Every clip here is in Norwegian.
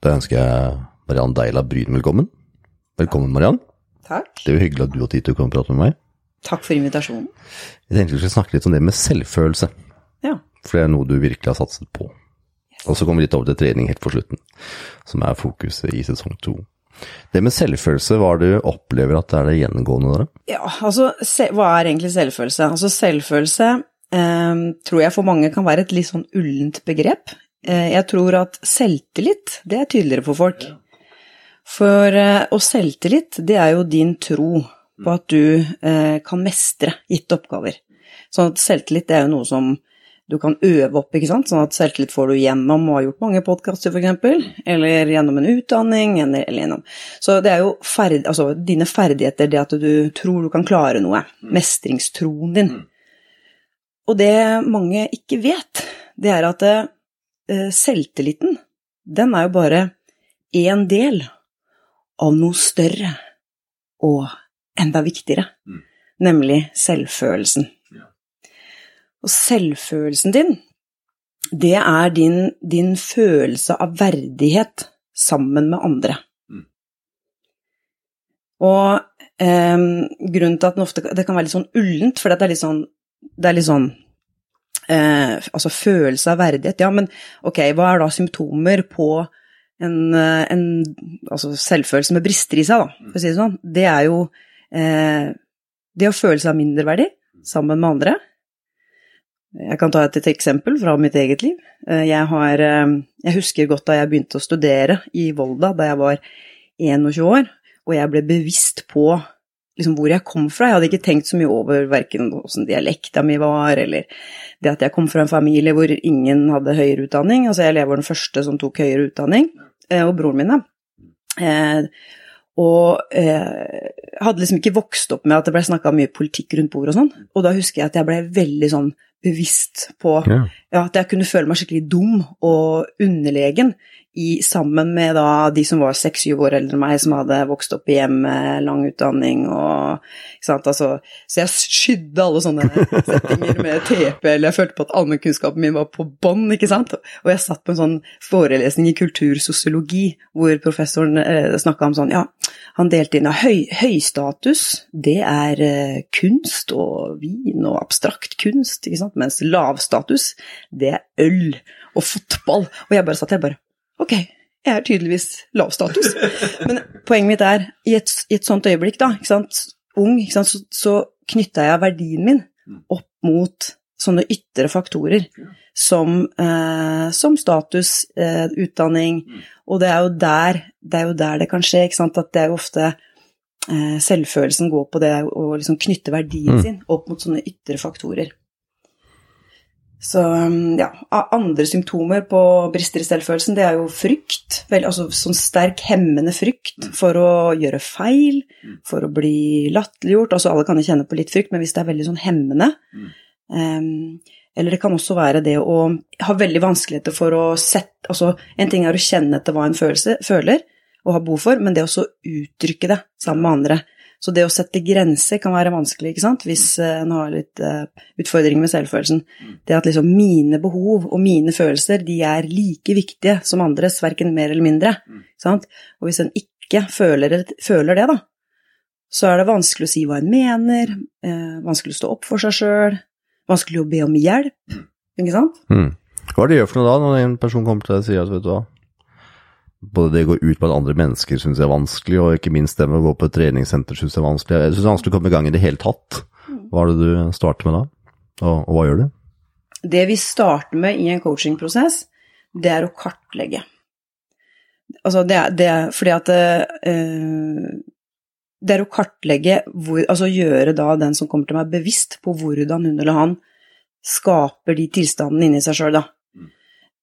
Da ønsker jeg Mariann Deila Bryn velkommen. Velkommen, Mariann. Takk. Det er jo hyggelig at du har tid til å komme og prate med meg. Takk for invitasjonen. Jeg tenkte vi skulle snakke litt om det med selvfølelse, Ja. for det er noe du virkelig har satset på. Og så kommer vi litt over til trening helt på slutten, som er fokuset i sesong to. Det med selvfølelse, hva er det du opplever at det er det gjengående der? Ja, altså, hva er egentlig selvfølelse? Altså, selvfølelse eh, tror jeg for mange kan være et litt sånn ullent begrep. Eh, jeg tror at selvtillit, det er tydeligere for folk. For, eh, og selvtillit, det er jo din tro på at du eh, kan mestre gitte oppgaver. Sånn at selvtillit, det er jo noe som du kan øve opp, ikke sant. Sånn at selvtillit får du gjennom å ha gjort mange podkaster, f.eks., eller gjennom en utdanning, eller, gjennom Så det er jo ferd, altså, dine ferdigheter, det at du tror du kan klare noe. Mestringstroen din. Og det mange ikke vet, det er at selvtilliten, den er jo bare én del av noe større og enda viktigere, nemlig selvfølelsen. Og selvfølelsen din, det er din, din følelse av verdighet sammen med andre. Og eh, grunnen til at ofte det kan være litt sånn ullent, for det er litt sånn, det er litt sånn eh, Altså følelse av verdighet, ja, men ok, hva er da symptomer på en, eh, en altså selvfølelse med brister i seg, da, for å si det sånn? Det er jo eh, det å føle seg mindreverdig sammen med andre. Jeg kan ta et, et eksempel fra mitt eget liv. Eh, Jeg, har, eh, jeg husker godt da jeg begynte å studere i Volda da jeg var 21 år, og jeg ble bevisst på liksom, hvor jeg kom fra. Jeg hadde ikke tenkt så mye over verken åssen dialekta mi var, eller det at jeg kom fra en familie hvor ingen hadde høyere utdanning. Altså, jeg var den første som tok høyere utdanning, eh, og broren min, da. Eh, og eh, hadde liksom ikke vokst opp med at det ble snakka mye politikk rundt bordet og sånn. Og da husker jeg at jeg ble veldig sånn bevisst på Ja. ja, at jeg kunne føle meg skikkelig dum og underlegen i, sammen med da de som var seks-syv år eldre enn meg, som hadde vokst opp i hjem med lang utdanning og altså, Så jeg skydde alle sånne settinger med TP, eller jeg følte på at allmennkunnskapen min var på bånn, ikke sant. Og jeg satt på en sånn forelesning i kultursosiologi hvor professoren eh, snakka om sånn, ja, han delte inn av høy, høystatus, det er eh, kunst og vin og abstrakt kunst, ikke sant, mens lavstatus, det er øl og fotball. Og jeg bare satt der bare Ok, jeg er tydeligvis lav status. Men poenget mitt er, i et, i et sånt øyeblikk, da, ikke sant, ung, ikke sant, så, så knytta jeg verdien min opp mot sånne ytre faktorer som, eh, som status, eh, utdanning, og det er der det, er jo der det kan skje, ikke sant, at det er jo ofte eh, selvfølelsen går på det å liksom knytte verdien Mm. sin opp mot sånne ytre faktorer. Så um, ja, andre symptomer på brister i selvfølelsen, det er jo frykt. Vel, altså sånn sterk hemmende frykt for å gjøre feil, for å bli latterliggjort. Altså alle kan jo kjenne på litt frykt, men hvis det er veldig sånn hemmende um, Eller det kan også være det å ha veldig vanskeligheter for å sette Altså en ting er å kjenne etter hva en følelse, føler og har behov for, men det å uttrykke det sammen med andre. Så det å sette grenser kan være vanskelig, ikke sant, hvis eh, en har litt eh, utfordringer med selvfølelsen. Det at liksom mine behov og mine følelser, de er like viktige som andres, verken mer eller mindre. ikke Sant? Og hvis en ikke føler, føler det, da, så er det vanskelig å si hva en mener, eh, vanskelig å stå opp for seg sjøl, vanskelig å be om hjelp, ikke sant? Mm. Hva er det det gjør for noe da, når en person kommer til deg og sier at vet du hva, både det å gå ut på andre mennesker syns jeg er vanskelig, og ikke minst det med å gå på et treningssenter syns jeg er vanskelig. Jeg syns det er vanskelig å komme i gang i det hele tatt. Hva er det du starter med da, og, og hva gjør du? Det vi starter med i en coachingprosess, det er å kartlegge. Altså det er, det er fordi at eh, Det er å kartlegge hvor Altså gjøre da den som kommer til meg, bevisst på hvordan hun eller han skaper de tilstandene inni seg sjøl, da.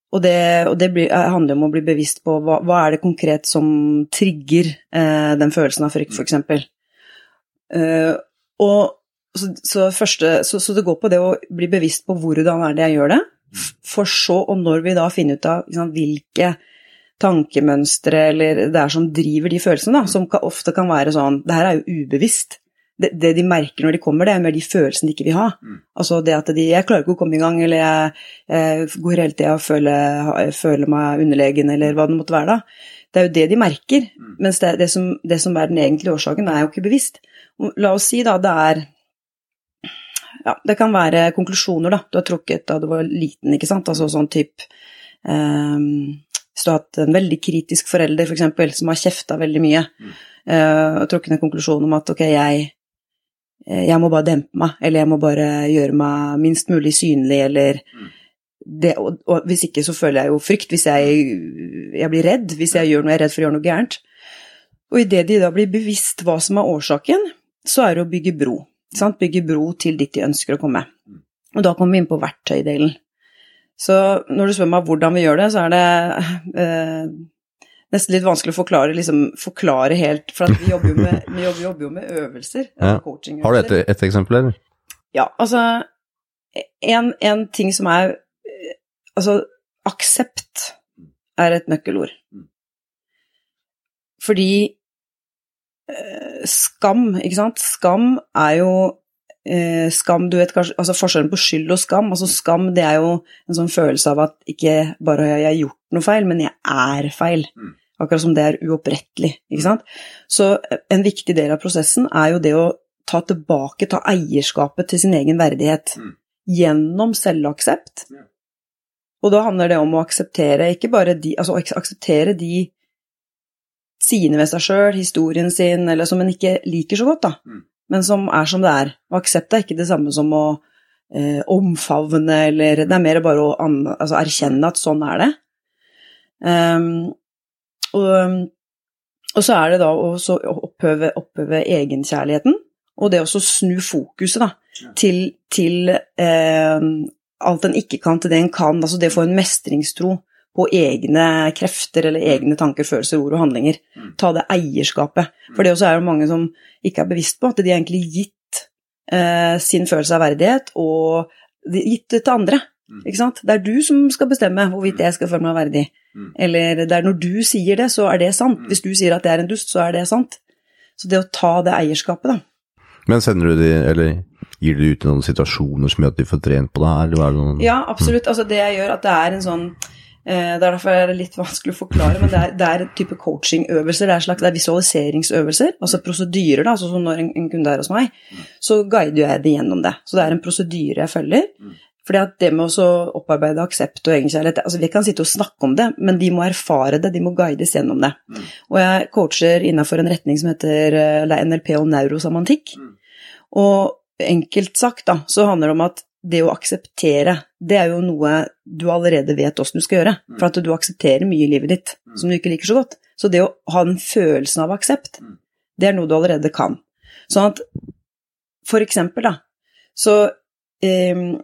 Og det, og det blir, eh, handler om å bli bevisst på hva, hva er det konkret som trigger eh, den følelsen av frykt, f.eks. Uh, og så, så, første, så, så det går på det å bli bevisst på hvordan er det jeg gjør det, f- for så, og når vi da finner ut av liksom, hvilke tankemønstre eller det er som driver de følelsene, da, som ofte kan være sånn Det her er jo ubevisst. Det, det de merker når de kommer, det er mer de følelsene de ikke vil ha. Altså det at de Jeg klarer ikke å komme i gang, eller jeg, jeg går hele tida og føler, føler meg underlegen, eller hva det måtte være da. Det er jo det de merker, mens det, det, som, det som er den egentlige årsaken, er jo ikke bevisst. La oss si da det er ja, det kan være konklusjoner da, du har trukket da du var liten, ikke sant, altså sånn type um, Hvis du har hatt en veldig kritisk forelder, for eksempel, som har kjefta veldig mye, uh, og trukket en konklusjon om at ok, jeg, jeg må bare dempe meg, eller jeg må bare gjøre meg minst mulig synlig, eller det, og, og, hvis ikke så føler jeg jo frykt, hvis jeg, jeg blir redd, hvis jeg gjør noe jeg er redd for å gjøre noe gærent. Og idet de da blir bevisst hva som er årsaken, så er det å bygge bro. Sant? Bygge bro til dit de ønsker å komme. Og da kommer vi inn på verktøydelen. Så når du spør meg hvordan vi gjør det, så er det eh, nesten litt vanskelig å forklare, liksom, forklare helt For vi jobber, jo med, vi jobber, jobber jo med øvelser. Ja. coachingøvelser. Har du et, et eksempel, eller? Ja, altså en, en ting som er Altså, aksept er et nøkkelord. Fordi eh, skam, ikke sant Skam er jo eh, Skam, du vet kanskje Altså forskjellen på skyld og skam. Altså skam, det er jo en sånn følelse av at ikke bare har jeg gjort noe feil, men jeg er feil. Akkurat som det er uopprettelig, ikke sant. Så eh, en viktig del av prosessen er jo det å ta tilbake, ta eierskapet til sin egen verdighet. Gjennom selvaksept. Og da handler det om å akseptere ikke bare de Altså akseptere de sidene ved seg sjøl, historien sin, eller som en ikke liker så godt, da, Mm. Men som er som det er. Og aksept er ikke det samme som å eh, omfavne, eller Det er mer bare å an, altså, erkjenne at sånn er det. Um, og, og så er det da å opphøve, opphøve egenkjærligheten, og det å snu fokuset da, til, til eh, alt en ikke kan, til det en kan. Altså det å få en mestringstro på egne krefter eller egne tanker, følelser, ord og handlinger. Mm. Ta det eierskapet. For det også er jo mange som ikke er bevisst på at de har egentlig gitt eh, sin følelse av verdighet og de- gitt det til andre. Mm. Ikke sant? Det er du som skal bestemme hvorvidt jeg skal føle meg verdig. Mm. Eller det er når du sier det, så er det sant. Mm. Hvis du sier at jeg er en dust, så er det sant. Så det å ta det eierskapet, da. Men sender du de, eller gir du ut i noen situasjoner som gjør at de får trent på det her, eller er det noen Ja, absolutt. Altså det jeg gjør, at det er en sånn Det er derfor er det litt vanskelig å forklare, men det er, det er en type coachingøvelser. Det er, slags, det er visualiseringsøvelser, altså prosedyrer. da, sånn som når en, en kunde er hos meg, så guider jeg det gjennom det. Så det er en prosedyre jeg følger. Fordi at det med å opparbeide aksept og egenkjærlighet altså Vi kan sitte og snakke om det, men de må erfare det, de må guides gjennom det. Og jeg coacher innenfor en retning som heter eh, NLP og neurosamantikk. Mm. Og enkelt sagt, da, så handler det om at det å akseptere, det er jo noe du allerede vet åssen du skal gjøre. Mm. For at du aksepterer mye i livet ditt Mm. som du ikke liker så godt. Så det å ha den følelsen av aksept, Mm. det er noe du allerede kan. Sånn at for eksempel, da, så um,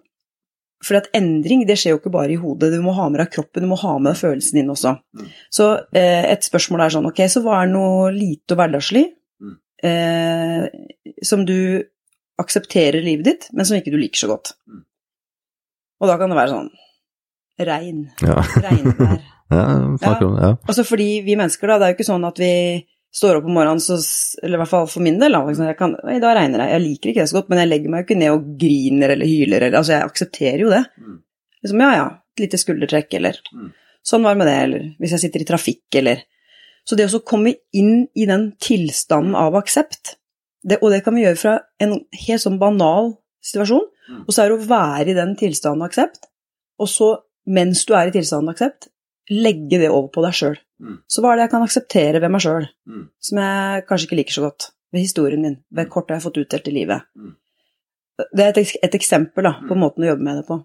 For at endring, det skjer jo ikke bare i hodet. Du må ha med deg kroppen, du må ha med deg følelsen din også. Så uh, et spørsmål er sånn, ok, så hva er noe lite og hverdagslig eh, som du aksepterer livet ditt, men som ikke du liker så godt? Mm. Og da kan det være sånn regn, Ja, regnvær. ja snakker om det. Ja. Altså fordi vi mennesker, da, det er jo ikke sånn at vi står opp om morgenen, så, eller i hvert fall for min del, da, liksom, jeg kan, «Oi, da regner det. Jeg liker ikke det så godt, men jeg legger meg jo ikke ned og griner eller hyler, eller, altså jeg aksepterer jo det. Mm. Liksom, ja ja, et lite skuldertrekk, eller Mm. sånn var det med det, eller hvis jeg sitter i trafikk, eller Så det å så komme inn i den tilstanden av aksept, det, og det kan vi gjøre fra en helt sånn banal situasjon, Mm. og så er det å være i den tilstanden av aksept, og så, mens du er i tilstanden av aksept, legge det over på deg sjøl. Mm. Så hva er det jeg kan akseptere ved meg sjøl, Mm. som jeg kanskje ikke liker så godt, ved historien min, ved kortet jeg har fått utdelt i livet? Mm. Det er et, et eksempel da, på Mm. måten å jobbe med det på.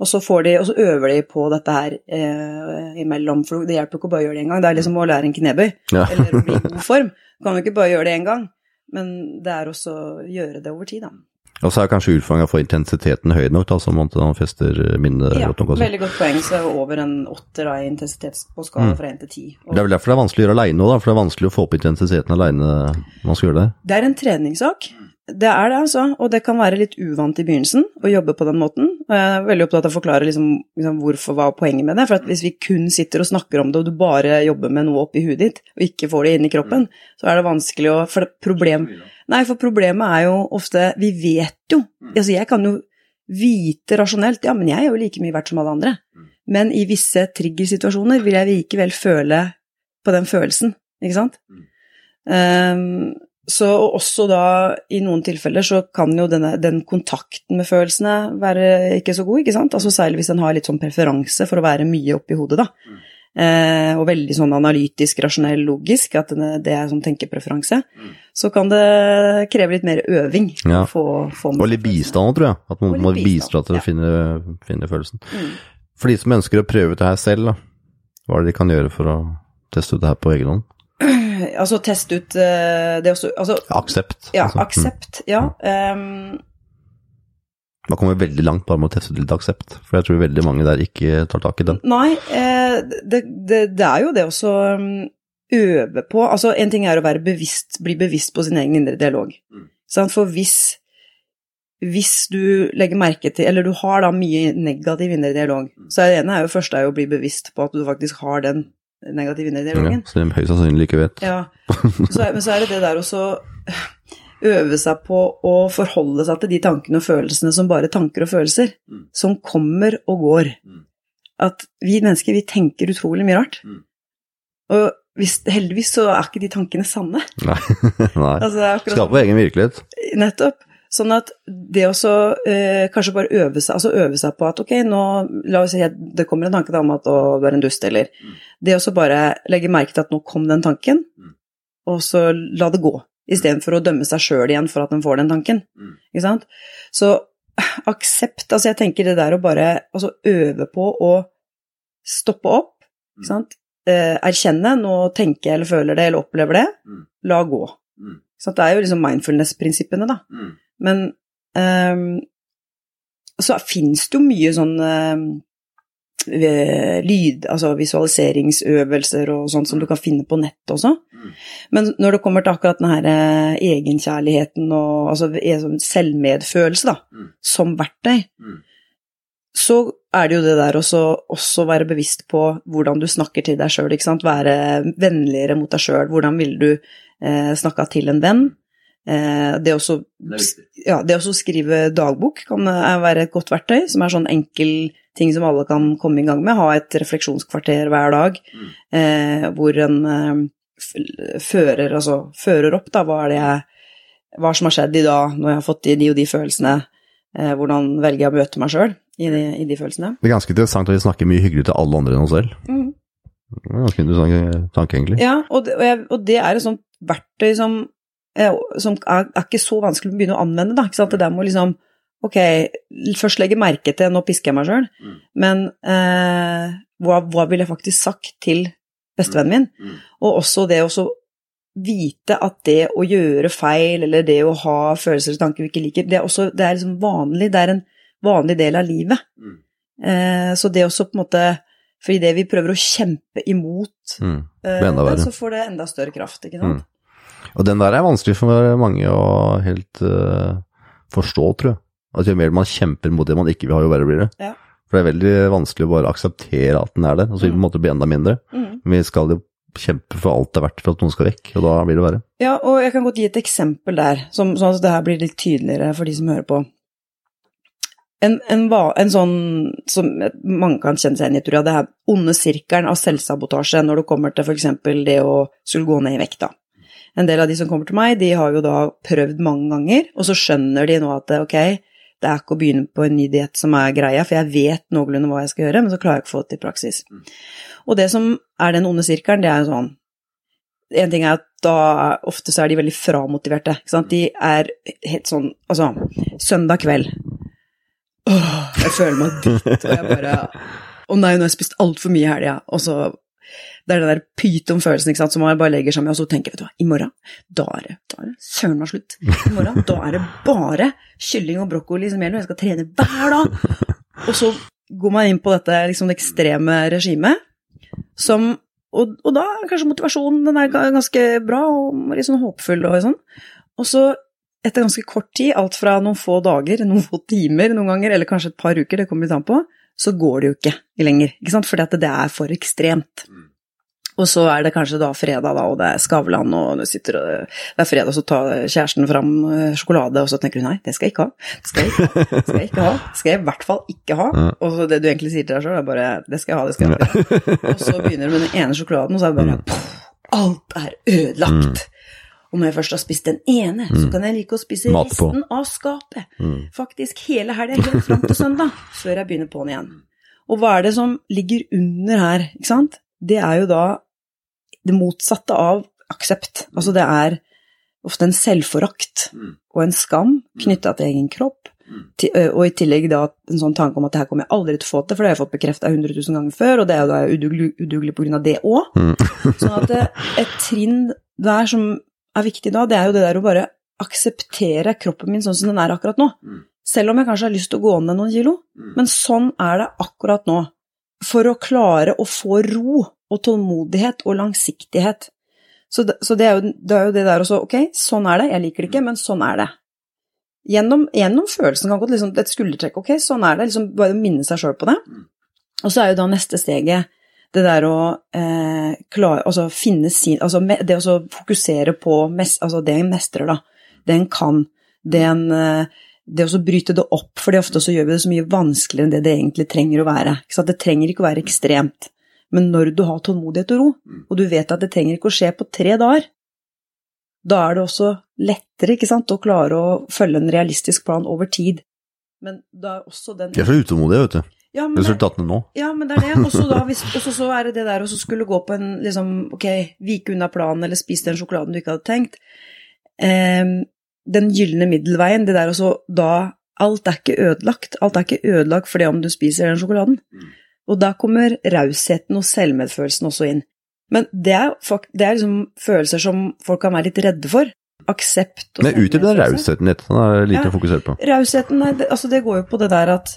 Og så, får de, og så øver de på dette her eh, imellom, for det hjelper ikke å bare gjøre det en gang. Det er liksom å lære en knebøy, Ja. eller å bli i god form. Du kan jo ikke bare gjøre det en gang, men det er også å gjøre det over tid, da. Og så er kanskje å få intensiteten høy nok, da, som man fester minnet Ja, godt nok også. veldig godt poeng, så over en åtter av i intensitet på skala Mm. fra én til ti. Det er vel derfor det er vanskelig å gjøre aleine òg, for det er vanskelig å få opp intensiteten aleine når man skal gjøre det. Det er en treningssak. Det er det, altså. Og det kan være litt uvant i begynnelsen å jobbe på den måten. Og jeg er veldig opptatt av å forklare liksom, liksom hvorfor, hva er poenget med det. For at hvis vi kun sitter og snakker om det, og du bare jobber med noe oppi huet ditt, og ikke får det inn i kroppen, så er det vanskelig å For det problem Nei, for problemet er jo ofte Vi vet jo Altså, jeg kan jo vite rasjonelt Ja, men jeg er jo like mye verdt som alle andre. Men i visse triggersituasjoner vil jeg likevel føle på den følelsen, ikke sant? Um, så også da, i noen tilfeller, så kan jo denne, den kontakten med følelsene være ikke så god, ikke sant? Altså særlig hvis en har litt sånn preferanse for å være mye oppi hodet, da. Mm. Eh, og veldig sånn analytisk, rasjonell, logisk, at det, det er sånn tenkepreferanse. Mm. Så kan det kreve litt mer øving. Ja. å Få, få Og litt bistand tror jeg. At man noen må bistå til å finne, finne følelsen. Mm. For de som ønsker å prøve ut det her selv, da, hva er det de kan gjøre for å teste ut det her på egen hånd? Altså teste ut eh, det også Altså, Aksept. ja, altså. aksept, ja. Um, Man kommer veldig langt bare med å teste ut litt aksept, for jeg tror veldig mange der ikke tar tak i den. Nei, eh, det, det, det er jo det også um, øve på Altså, en ting er å være bevisst, bli bevisst på sin egen indre dialog. Mm. For hvis, hvis du legger merke til Eller du har da mye negativ indre dialog, Mm. så er det ene er jo først er jo å bli bevisst på at du faktisk har den negative indre Ja, dialogen. så de høyst sannsynlig ikke vet. Ja. Så men så er det det der også øve seg på å forholde seg til de tankene og følelsene som bare tanker og følelser, Mm. som kommer og går. Mm. At vi mennesker, vi tenker utrolig mye rart. Mm. Og hvis, heldigvis så er ikke de tankene sanne. Nei. Nei. Altså, akkurat Skape egen virkelighet. Nettopp. Sånn at det også eh, kanskje bare øve seg, altså øve seg på at ok, nå la oss si at det kommer en tanke om at å, du er en dust, eller Mm. Det også bare legge merke til at nå kom den tanken, Mm. og så la det gå. Istedenfor å dømme seg sjøl igjen for at den får den tanken. Mm. Ikke sant? Så aksept, altså jeg tenker det der å bare altså øve på å stoppe opp, Mm. ikke sant? Eh, erkjenne, nå tenker jeg eller føler det eller opplever det, Mm. la gå. Mm. Ikke sant? Det er jo liksom mindfulness-prinsippene, da. Men um, så fins det jo mye sånn ehm, lyd, altså visualiseringsøvelser og sånt som du kan finne på nettet også. Mm. Men når det kommer til akkurat den her eh, egenkjærligheten og altså eh, sånn selvmedfølelse, da, Mm. som verktøy, Mm. så er det jo det der også, også være bevisst på hvordan du snakker til deg sjøl, ikke sant. Være vennligere mot deg sjøl. Hvordan ville du eh, snakka til en venn? Eh, det å ja, det også å skrive dagbok kan eh, være et godt verktøy, som er sånn enkel ting som alle kan komme i gang med. Ha et refleksjonskvarter hver dag, Mm. eh, hvor en eh, fører, altså, fører opp da, hva er det jeg Hva som har skjedd i dag, når jeg har fått de, de og de følelsene. Eh, hvordan velger jeg å møte meg sjøl i, de- i de følelsene. Det er ganske interessant at vi snakker mye hyggelig til alle andre enn oss selv. Det er Ganske interessant tanke, egentlig. Ja, og det, og, jeg, og det er et sånt verktøy som, som er, er ikke så vanskelig å begynne å anvende, da. Ikke sant? Det der med å liksom Ok, først legge merke til Nå pisker jeg meg sjøl, Mm. men eh, hva, hva ville jeg faktisk sagt til bestevennen min? Mm. Og også det å så vite at det å gjøre feil, eller det å ha følelser og tanker vi ikke liker, det er også det er liksom vanlig. Det er en vanlig del av livet. Mm. Eh, så det også på en måte For idet vi prøver å kjempe imot Mm. eh, så får det enda større kraft, ikke sant? Mm. Og den der er vanskelig for mange å helt uh, forstå, tror jeg. At jo mer man kjemper mot det man ikke vil ha, jo verre blir det. Ja. For det er veldig vanskelig å bare akseptere at den er der, og så vil den på en måte bli enda mindre. Mm. Men vi skal jo kjempe for alt det er verdt for at noen skal vekk, og da blir det verre. Ja, og jeg kan godt gi et eksempel der, som, sånn at det her blir litt tydeligere for de som hører på. En, en, en sånn som mange kan kjenne seg igjen i, tror jeg, det her onde sirkelen av selvsabotasje når det kommer til f.eks. det å skulle gå ned i vekt, da. En del av de som kommer til meg, de har jo da prøvd mange ganger, og så skjønner de nå at ok, det er ikke å begynne på en ny diett som er greia, for jeg vet noenlunde hva jeg skal gjøre, men så klarer jeg ikke å få det til praksis. Og det som er den onde sirkelen, det er jo sånn en ting er at da ofte så er de veldig framotiverte. Ikke sant? De er helt sånn Altså, søndag kveld Åh, jeg føler meg dritt, og jeg bare Å nei, nå har jeg spist altfor mye i helga. Og så Det er den der pyton-følelsen som man bare legger seg med, og så tenker vet du hva, i morgen, da er det, da er det søren meg slutt. I morgen, da er det bare kylling og brokkoli som gjelder, og jeg skal trene hver dag. Og så går man inn på dette liksom, det ekstreme regimet, som og, og da er kanskje motivasjonen den er ganske bra og litt sånn håpefull og sånn. Og så etter ganske kort tid, alt fra noen få dager, noen få timer noen ganger, eller kanskje et par uker, det kommer litt an på, så går det jo ikke lenger, ikke sant, fordi at det er for ekstremt. Og så er det kanskje da fredag, da, og det er Skavlan, og sitter og Det er fredag, så tar kjæresten fram eh, sjokolade, og så tenker du nei, det skal jeg ikke ha. Det skal jeg ikke skal jeg ikke ha. Det skal jeg i hvert fall ikke ha. Og så det du egentlig sier til deg sjøl, er bare det skal jeg ha, det skal jeg ha. Og så begynner du med den ene sjokoladen, og så er det bare poff, alt er ødelagt. Når jeg først har spist den ene, så kan jeg like å spise resten av skapet. Faktisk hele helga, helt fram til søndag, før jeg begynner på'n igjen. Og hva er det som ligger under her, ikke sant? Det er jo da det motsatte av aksept. Altså det er ofte en selvforakt og en skam knytta til egen kropp. Og i tillegg da en sånn tanke om at det her kommer jeg aldri til å få til, for det har jeg fått bekrefta 100 000 ganger før, og det er jo da jeg udugelig, udugelig på grunn av det òg. Sånn at et trinn der som er viktig da, det er jo det der å bare akseptere kroppen min sånn som den er akkurat nå. Selv om jeg kanskje har lyst til å gå ned noen kilo. Men sånn er det akkurat nå. For å klare å få ro og tålmodighet og langsiktighet. Så det, så det, er, jo, det er jo det der også, ok, sånn er det, jeg liker det ikke, men sånn er det. Gjennom, gjennom følelsen kan godt liksom, et skuldertrekk, ok, sånn er det, liksom bare minne seg sjøl på det. Og så er jo da neste steget det der å eh, klare, altså finne sin Altså det å fokusere på mes, altså det en mestrer, da. Det en kan. Det en eh, det å bryte det opp, for ofte så gjør vi det så mye vanskeligere enn det det egentlig trenger å være. Det trenger ikke å være ekstremt. Men når du har tålmodighet og ro, og du vet at det trenger ikke å skje på tre dager, da er det også lettere sant, å klare å følge en realistisk plan over tid. Men da er også den Jeg er så utålmodig, vet du. Ja, Resultatene nå. ja, men det er det. Og så er det det der å så skulle gå på en liksom, ok, vike unna planen eller spise den sjokoladen du ikke hadde tenkt. Um, den gylne middelveien, det der også da Alt er ikke ødelagt. Alt er ikke ødelagt for det om du spiser den sjokoladen. Og da kommer rausheten og selvmedfølelsen også inn. Men det er, det er liksom følelser som folk kan være litt redde for. Aksept og Men utdyp den rausheten litt. Den er lite Ja. fokusert på. Rausheten, altså det går jo på det der at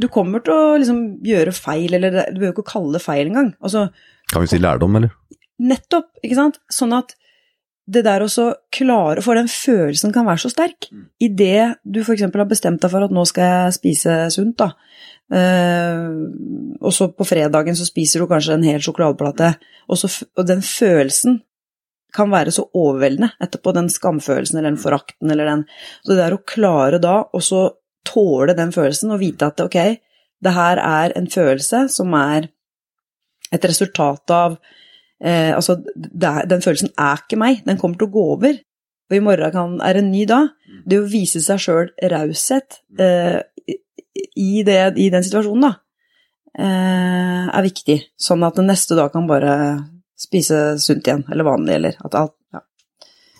du kommer til å liksom gjøre feil, eller du behøver ikke å kalle det feil engang. Altså, Kan vi si lærdom, eller? nettopp, ikke sant? Sånn at det der å klare, for den følelsen kan være så sterk. Idet du f.eks. har bestemt deg for at nå skal jeg spise sunt, da. Uh, og så på fredagen så spiser du kanskje en hel sjokoladeplate, og, så, og den følelsen kan være så overveldende etterpå, den skamfølelsen eller den forakten eller den Så det der å klare da å så tåle den følelsen og vite at ok, det her er en følelse som er et resultat av eh, Altså, er, den følelsen er ikke meg, den kommer til å gå over. Og i morgen kan, er en ny dag. Det å vise seg sjøl raushet eh, i, det, i den situasjonen, da, eh, er viktig. Sånn at den neste dag kan bare spise sunt igjen, eller vanlig, eller at alt ja.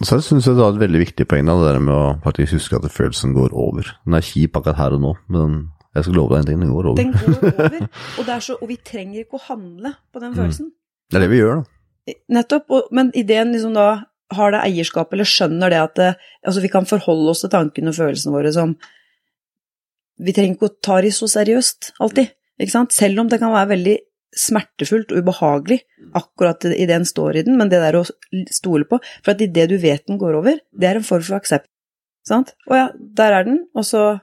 Og Så syns jeg det har et veldig viktig poeng, da, det der med å faktisk huske at følelsen går over. Den er kjip akkurat her og nå, men jeg skal love deg en ting, den går over. Den går over, og, er så, og vi trenger ikke å handle på den følelsen. Det er det vi gjør, da. Nettopp, og, men ideen liksom da har det eierskapet, eller skjønner det at det, altså vi kan forholde oss til tankene og følelsene våre som Vi trenger ikke å ta det så seriøst, alltid. Ikke sant? Selv om det kan være veldig smertefullt og ubehagelig akkurat i det en står i den, men det der å stole på For at idet du vet den går over, det er en form for aksept. Sant? Å ja, der er den, og så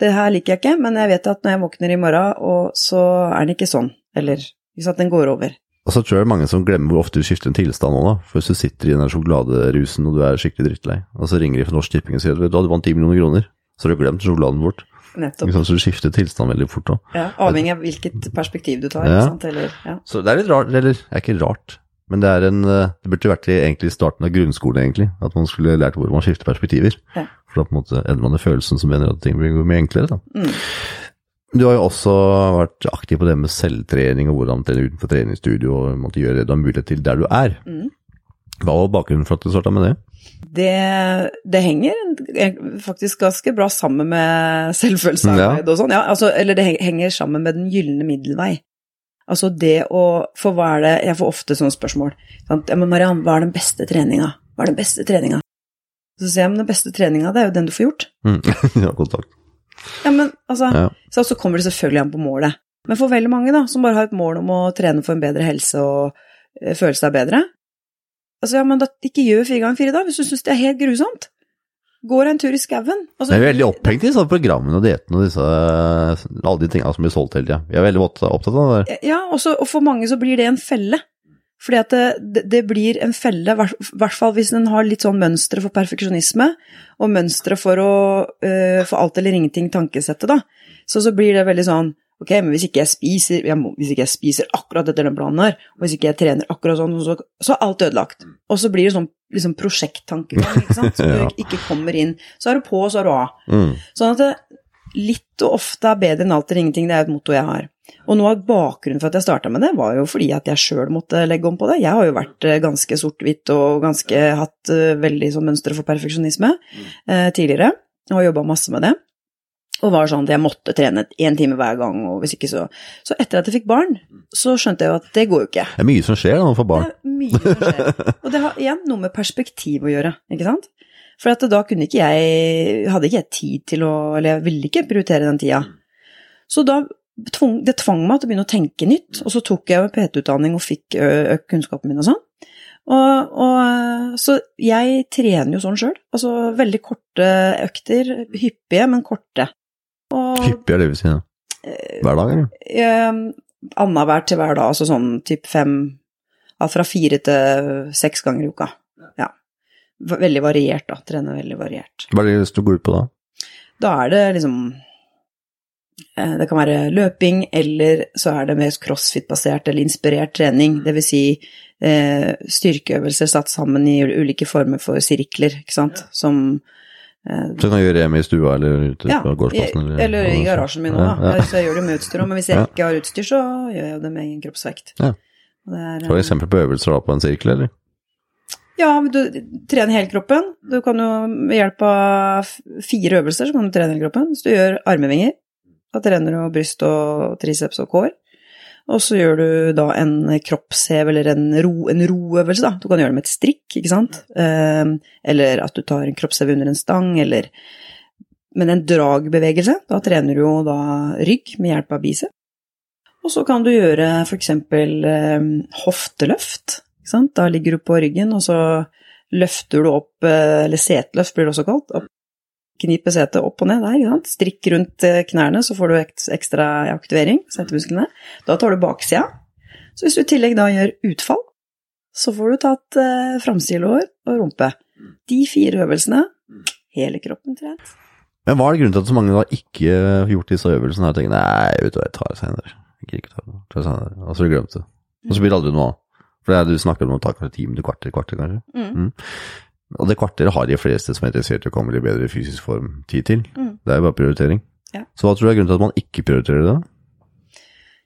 Det her liker jeg ikke, men jeg vet at når jeg våkner i morgen, og så er den ikke sånn. Eller ikke sant, den går over. Og så tror jeg det er mange som glemmer hvor ofte du skifter en tilstand nå, da. For hvis du sitter i den der sjokoladerusen og du er skikkelig drittlei, og så ringer de fra Norsk Tipping og sier at du, hadde vant 10 millioner kroner, så har du glemt sjokoladen bort. Nettopp. Så du skifter tilstand veldig fort da. Ja, avhengig av hvilket perspektiv du tar. Ja. Eller, ja. Så det er litt rart, eller det er ikke rart, men det en eh, Det burde vært i starten av grunnskolen, egentlig. At man skulle lært hvor man skifter perspektiver. Ja. For da på en måte endrer man den følelsen som mener at ting blir mye enklere, da. Mm. Du har jo også vært aktiv på det med selvtrening og hvordan trene utenfor treningsstudio og måtte gjøre det du har mulighet til der du er. Mm. Hva var bakgrunnen for at du starta med det? Det, det henger faktisk ganske bra sammen med selvfølelsearbeid og sånn. Ja, altså, eller det henger sammen med den gylne middelvei. Altså det å For hva er det Jeg får ofte sånne spørsmål. Sant? Ja, men Mariann, hva er den beste treninga? Hva er den beste treninga? Så sier jeg, men den beste treninga, det er jo den du får gjort. Mm. ja, kontakt. Ja, men altså Ja. så, altså kommer det selvfølgelig an på målet. Men for veldig mange, da, som bare har et mål om å trene for en bedre helse og eh, føle seg bedre Altså, ja, men da ikke gjør fire ganger fire, da, hvis du syns det er helt grusomt. Går en tur i skauen. Altså, vi er veldig opphengt i disse programmene og diettene og disse, alle de tingene som blir solgt hele tida. Vi er veldig opptatt av det der. Ja, også, og for mange så blir det en felle. Fordi at det, det, det blir en felle, i hvert fall hvis en har litt sånn mønstre for perfeksjonisme, og mønstre for å uh, for alt eller ingenting-tankesettet, da. Så så blir det veldig sånn Ok, men hvis ikke jeg spiser, jeg må, hvis ikke jeg spiser akkurat etter den planen her, og hvis ikke jeg trener akkurat sånn, så, så er alt ødelagt. Og så blir det sånn liksom prosjekttankegang, ikke sant. Så Ja. du ikke kommer inn. Så er du på, og så er du av. Mm. Sånn at det, litt og ofte er bedre enn alt eller ingenting, det er et motto jeg har. Og noe av bakgrunnen for at jeg starta med det, var jo fordi at jeg sjøl måtte legge om på det. Jeg har jo vært eh, ganske sort-hvitt og ganske hatt eh, veldig sånn mønstre for perfeksjonisme eh, tidligere, og jobba masse med det. Og var sånn at jeg måtte trene én time hver gang, og hvis ikke så Så etter at jeg fikk barn, så skjønte jeg jo at det går jo ikke. Det er mye som skjer når man Det barn. er mye som skjer. Og det har igjen noe med perspektiv å gjøre, ikke sant? For at da kunne ikke jeg Hadde ikke jeg tid til å Eller jeg ville ikke prioritere den tida. Så da tvang, det tvang meg til å begynne å tenke nytt, og så tok jeg PT-utdanning og fikk økt kunnskapen min og sånn. Og, og, så jeg trener jo sånn sjøl. Altså veldig korte økter. Hyppige, men korte. Og Hyppig er det vi sier. ja. Hver dag, eller? eh, annenhver til hver dag, altså sånn typ fem Fra fire til seks ganger i uka. Ja. Veldig variert, da. Trener veldig variert. Hva er det du går ut på da? Da er det liksom eh, Det kan være løping, eller så er det mer crossfit-basert eller inspirert trening. Det vil si eh, styrkeøvelser satt sammen i ulike former for sirkler, ikke sant. Som eh, Så du kan gjøre hjemme i stua eller ute ja, på gårdsplassen? Eller, eller i garasjen min òg, Ja, da. ja. Så jeg gjør det med utstyr òg, men hvis jeg ikke har utstyr, så gjør jeg det med egen kroppsvekt. Ja. Det er, eh, eksempel på øvelser da på en sirkel, eller? Ja, du trener hele kroppen. Du kan jo med hjelp av fire øvelser så kan du trene hele kroppen. Hvis du gjør armevinger, da trener du bryst og triceps og core. Og så gjør du da en kroppshev eller en, ro, en roøvelse, da. Du kan gjøre det med et strikk, ikke sant. Eh, eller at du tar en kroppshev under en stang, eller Men en dragbevegelse, da trener du jo da rygg med hjelp av bicep. Og så kan du gjøre for eksempel eh, hofteløft. Da ligger du på ryggen, og så løfter du opp, eh, eller seteløft blir det også kalt, opp, kniper setet opp og ned der, ikke sant? Strikk rundt eh, knærne, så får du ekstra aktivering, setemusklene. Da tar du baksida. Så hvis du i tillegg da gjør utfall, så får du tatt eh, framstilår og rumpe. De fire øvelsene, hele kroppen trent. Men hva er det grunnen til at så mange da ikke har gjort disse øvelsene her og tenker nei, vet du hva, jeg tar det senere. Jeg ikke ta det, tar det senere. Og så har du glemt det. Og så blir det aldri noe av. For det er, du snakker om å ta kanskje ti minutter, kvarter, kvarter kanskje. Mm. Og det kvarteret har de fleste som er interessert i å komme i bedre fysisk form tid til. Mm. Det er jo bare prioritering. Ja. Så hva tror du er grunnen til at man ikke prioriterer det?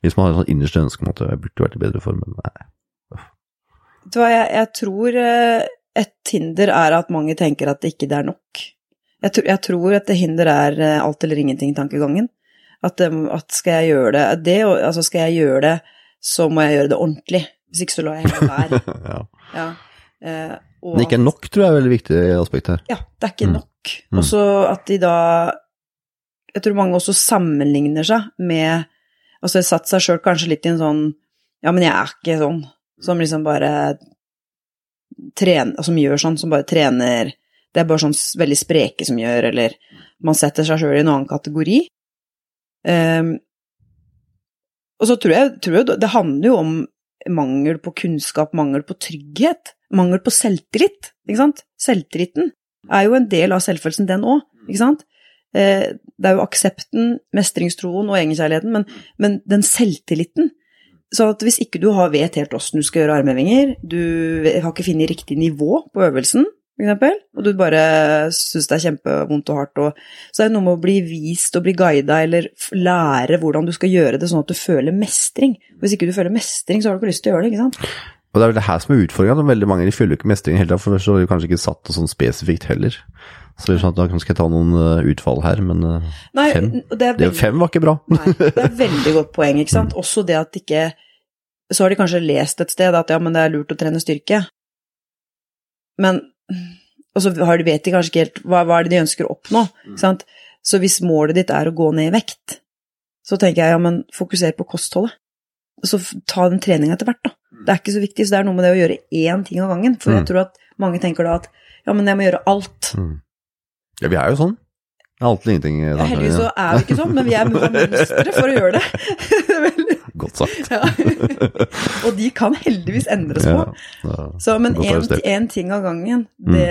Hvis man har et sånt innerste ønske om at jeg burde vært i bedre form, men nei. Vet du hva, jeg, jeg tror eh, et hinder er at mange tenker at det ikke er nok. Jeg, tror- jeg tror et hinder er eh, alt eller ingenting-tankegangen. At, eh, at skal jeg gjøre det, det altså skal jeg gjøre det, så må jeg gjøre det ordentlig. Hvis ikke så lar jeg heller være. ja. Ja. Eh, og Men ikke nok tror jeg er et veldig viktig aspekt her. ja, det er ikke Mm. nok. Også Og så at de da Jeg tror mange også sammenligner seg med Altså satt seg sjøl kanskje litt i en sånn Ja, men jeg er ikke sånn. Som liksom bare trener Som gjør sånn, som bare trener Det er bare sånn veldig spreke som gjør, eller man setter seg sjøl i en annen kategori. Um, og så tror jeg, tror jeg det handler jo om mangel på kunnskap, mangel på trygghet, mangel på selvtillit, ikke sant? Selvtilliten er jo en del av selvfølelsen, den òg, ikke sant? Eh, Det er jo aksepten, mestringstroen og egenkjærligheten, men, men den selvtilliten Så at hvis ikke du har, vet helt åssen du skal gjøre armhevinger, du har ikke funnet riktig nivå på øvelsen, for eksempel, og du bare syns det er kjempevondt og hardt, og så er det noe med å bli vist og bli guida, eller lære hvordan du skal gjøre det, sånn at du føler mestring. Hvis ikke du føler mestring, så har du ikke lyst til å gjøre det, ikke sant? Og det er vel det her som er utfordringa. Veldig mange de føler jo ikke mestring helt, for så har de kanskje ikke satt det sånn spesifikt heller. Så det er sånn at da skal jeg ta noen eh, utfall her, men eh, Nei, Fem. det er det fem var ikke bra. Nei, det er veldig godt poeng, ikke sant. Også det at ikke Så har de kanskje lest et sted at ja, men det er lurt å trene styrke. Men Og så vet de kanskje ikke helt hva, hva er det de ønsker å oppnå, ikke sant. Så hvis målet ditt er å gå ned i vekt, så tenker jeg ja, men fokuser på kostholdet. Så ta den treninga etter hvert, da. Det er ikke så viktig, så det er noe med det å gjøre én ting av gangen. For Mm. jeg tror at mange tenker da at ja, men jeg må gjøre alt. Mm. Ja, vi er jo sånn. Det er alltid ingenting Ja, heldigvis så er vi ikke sånn, men vi er mønstre for å gjøre det. Godt sagt. ja. Og de kan heldigvis endres på. Ja. Så, men én ting av gangen, det,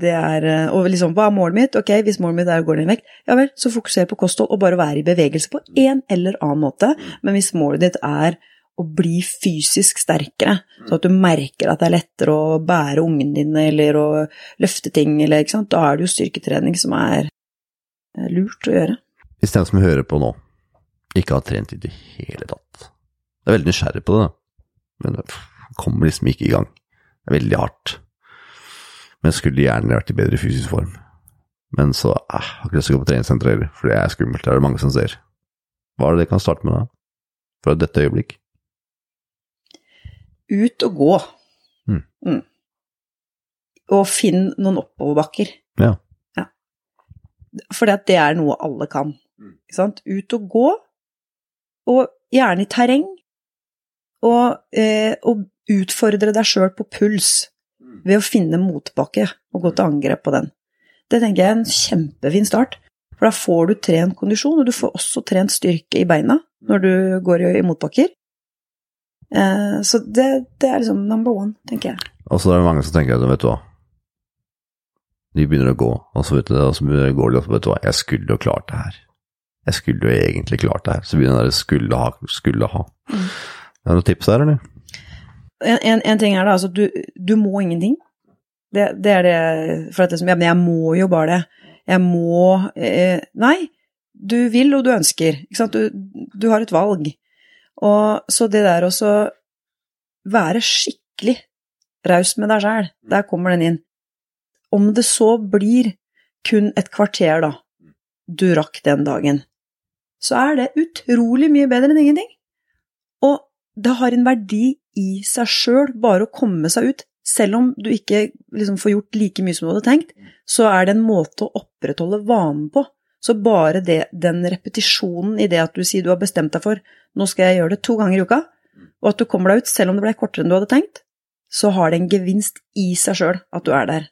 det er eh, Og liksom, hva er målet mitt? Ok, hvis målet mitt er å gå ned i vekt, ja vel, så fokuser på kosthold og bare være i bevegelse på en eller annen måte. Men hvis målet ditt er å bli fysisk sterkere, så at du merker at det er lettere å bære ungen din eller å løfte ting, eller, ikke sant? da er det jo styrketrening som er eh, lurt å gjøre. Hvis den som hører på nå, ikke har trent i det hele tatt Jeg er veldig nysgjerrig på det, men det kommer liksom ikke i gang. Det er veldig hardt. Men jeg skulle gjerne vært i bedre fysisk form. Men så eh, jeg har ikke lyst til å gå på treningssenter heller, for det er skummelt. Det er det mange som ser. Hva er det det kan starte med da? Fra dette øyeblikk? Ut og gå. Mm. Mm. Og finn noen oppoverbakker. Ja. Ja. For det er noe alle kan. Ikke sant? Ut og gå, og gjerne i terreng. Og, eh, og utfordre deg sjøl på puls ved å finne motbakke og gå til angrep på den. Det tenker jeg er en kjempefin start. For da får du trent kondisjon, og du får også trent styrke i beina når du går i motbakker. Eh, så det, det er liksom number one, tenker jeg. Og så er det mange som tenker at vet du hva, de begynner å gå, og så vet du, og så går de og så vet du hva, jeg skulle jo klart det her. Jeg skulle jo egentlig klart det her. Så begynner det skulle ha, skulle ha. Mm. Er det noen tips her, eller? En, en, en ting er da, altså du, du må ingenting. Det, det er det For at liksom, ja, men jeg må jo bare det. Jeg må eh, Nei, du vil og du ønsker. Ikke sant? Du, du har et valg. Og så det der også være skikkelig raus med deg sjæl, der kommer den inn. Om det så blir kun et kvarter, da, du rakk den dagen, så er det utrolig mye bedre enn ingenting. Og det har en verdi i seg sjøl bare å komme seg ut. Selv om du ikke liksom får gjort like mye som du hadde tenkt, så er det en måte å opprettholde vanen på. Så bare det, den repetisjonen i det at du sier du har bestemt deg for nå skal jeg gjøre det to ganger i uka, og at du kommer deg ut selv om det ble kortere enn du hadde tenkt, så har det en gevinst i seg sjøl at du er der.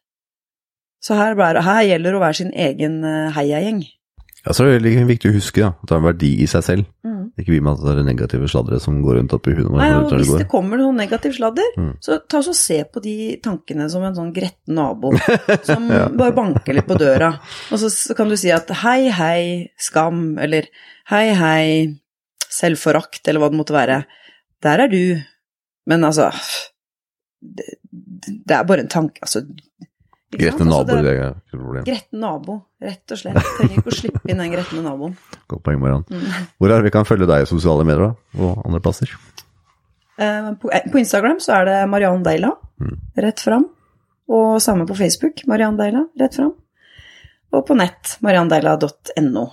Så her, her gjelder det å være sin egen eh, heiagjeng. Ja, så er det viktig å huske da, at det har en verdi i seg selv. Ikke vi med at det er negative sladdere som går rundt oppi huet. Nei, og hvis det det kommer noen negativ sladder, Mm. så ta så se på de tankene som en sånn gretten nabo som bare banker litt på døra. Og så, så kan du si at hei, hei, skam, eller hei, hei, selvforakt, eller hva det måtte være. Der er du. Men altså Det, det er bare en tanke, altså. Ikke nabo. Altså, det- er ikke noe problem. Gretten nabo, rett og slett. Trenger ikke å slippe inn den gretne naboen. Godt poeng, Mariann. Mm. Hvor er det vi kan følge deg i sosiale medier, da? Og andre plasser? Eh, På, eh, på Instagram så er det Mariann Deila, Mm. rett fram. Og samme på Facebook, Mariann Deila, rett fram. Og på nett, marianndeila.no.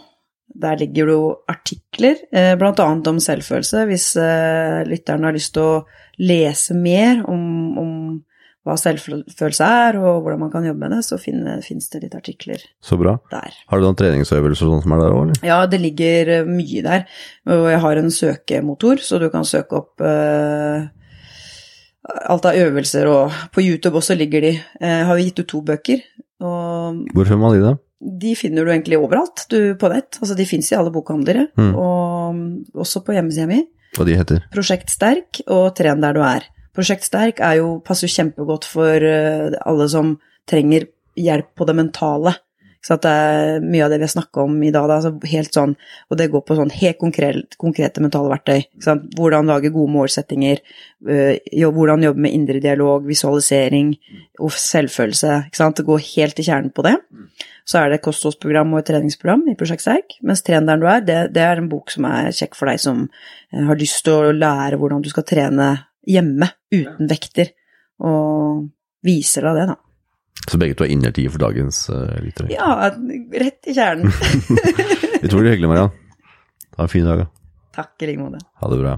Der ligger det jo artikler, eh, annet om selvfølelse, hvis eh, lytteren har lyst til å lese mer om, om hva selvfølelse er, og hvordan man kan jobbe med det, så finnes det litt artikler Så bra. der. Har du noen treningsøvelser sånn som er der òg, eller? Ja, det ligger eh, mye der. Og jeg har en søkemotor, så du kan søke opp eh, alt av øvelser, og på YouTube også ligger de. Jeg har vi gitt ut to bøker, og Hvor finner man de, da? de finner du egentlig overalt du, på nett. Altså, de fins i alle bokhandlere, Mm. og også på hjemmesida mi. Hva de heter? Prosjekt Sterk og Tren der du er. Prosjekt Sterk er jo, passer jo kjempegodt for eh, alle som trenger hjelp på det mentale. Så det er mye av det vi har snakka om i dag, da, altså helt sånn, og det går på sånn helt konkret, konkrete mentale verktøy. Hvordan lage gode målsettinger, øh, hvordan jobbe med indre dialog, visualisering og selvfølelse. Det går helt til kjernen på det. Så er det et kostholdsprogram og et treningsprogram i Prosjekt Sterk. Mens Tren der du er, det, det er en bok som er kjekk for deg som eh, har lyst til å lære hvordan du skal trene hjemme uten vekter, og viser deg det, da. Så begge to er innertier for dagens uh, lyttere. Ja, rett i kjernen. Utrolig hyggelig, Mariann. Ha en fin dag, da. Takk i like måte. Ha det bra.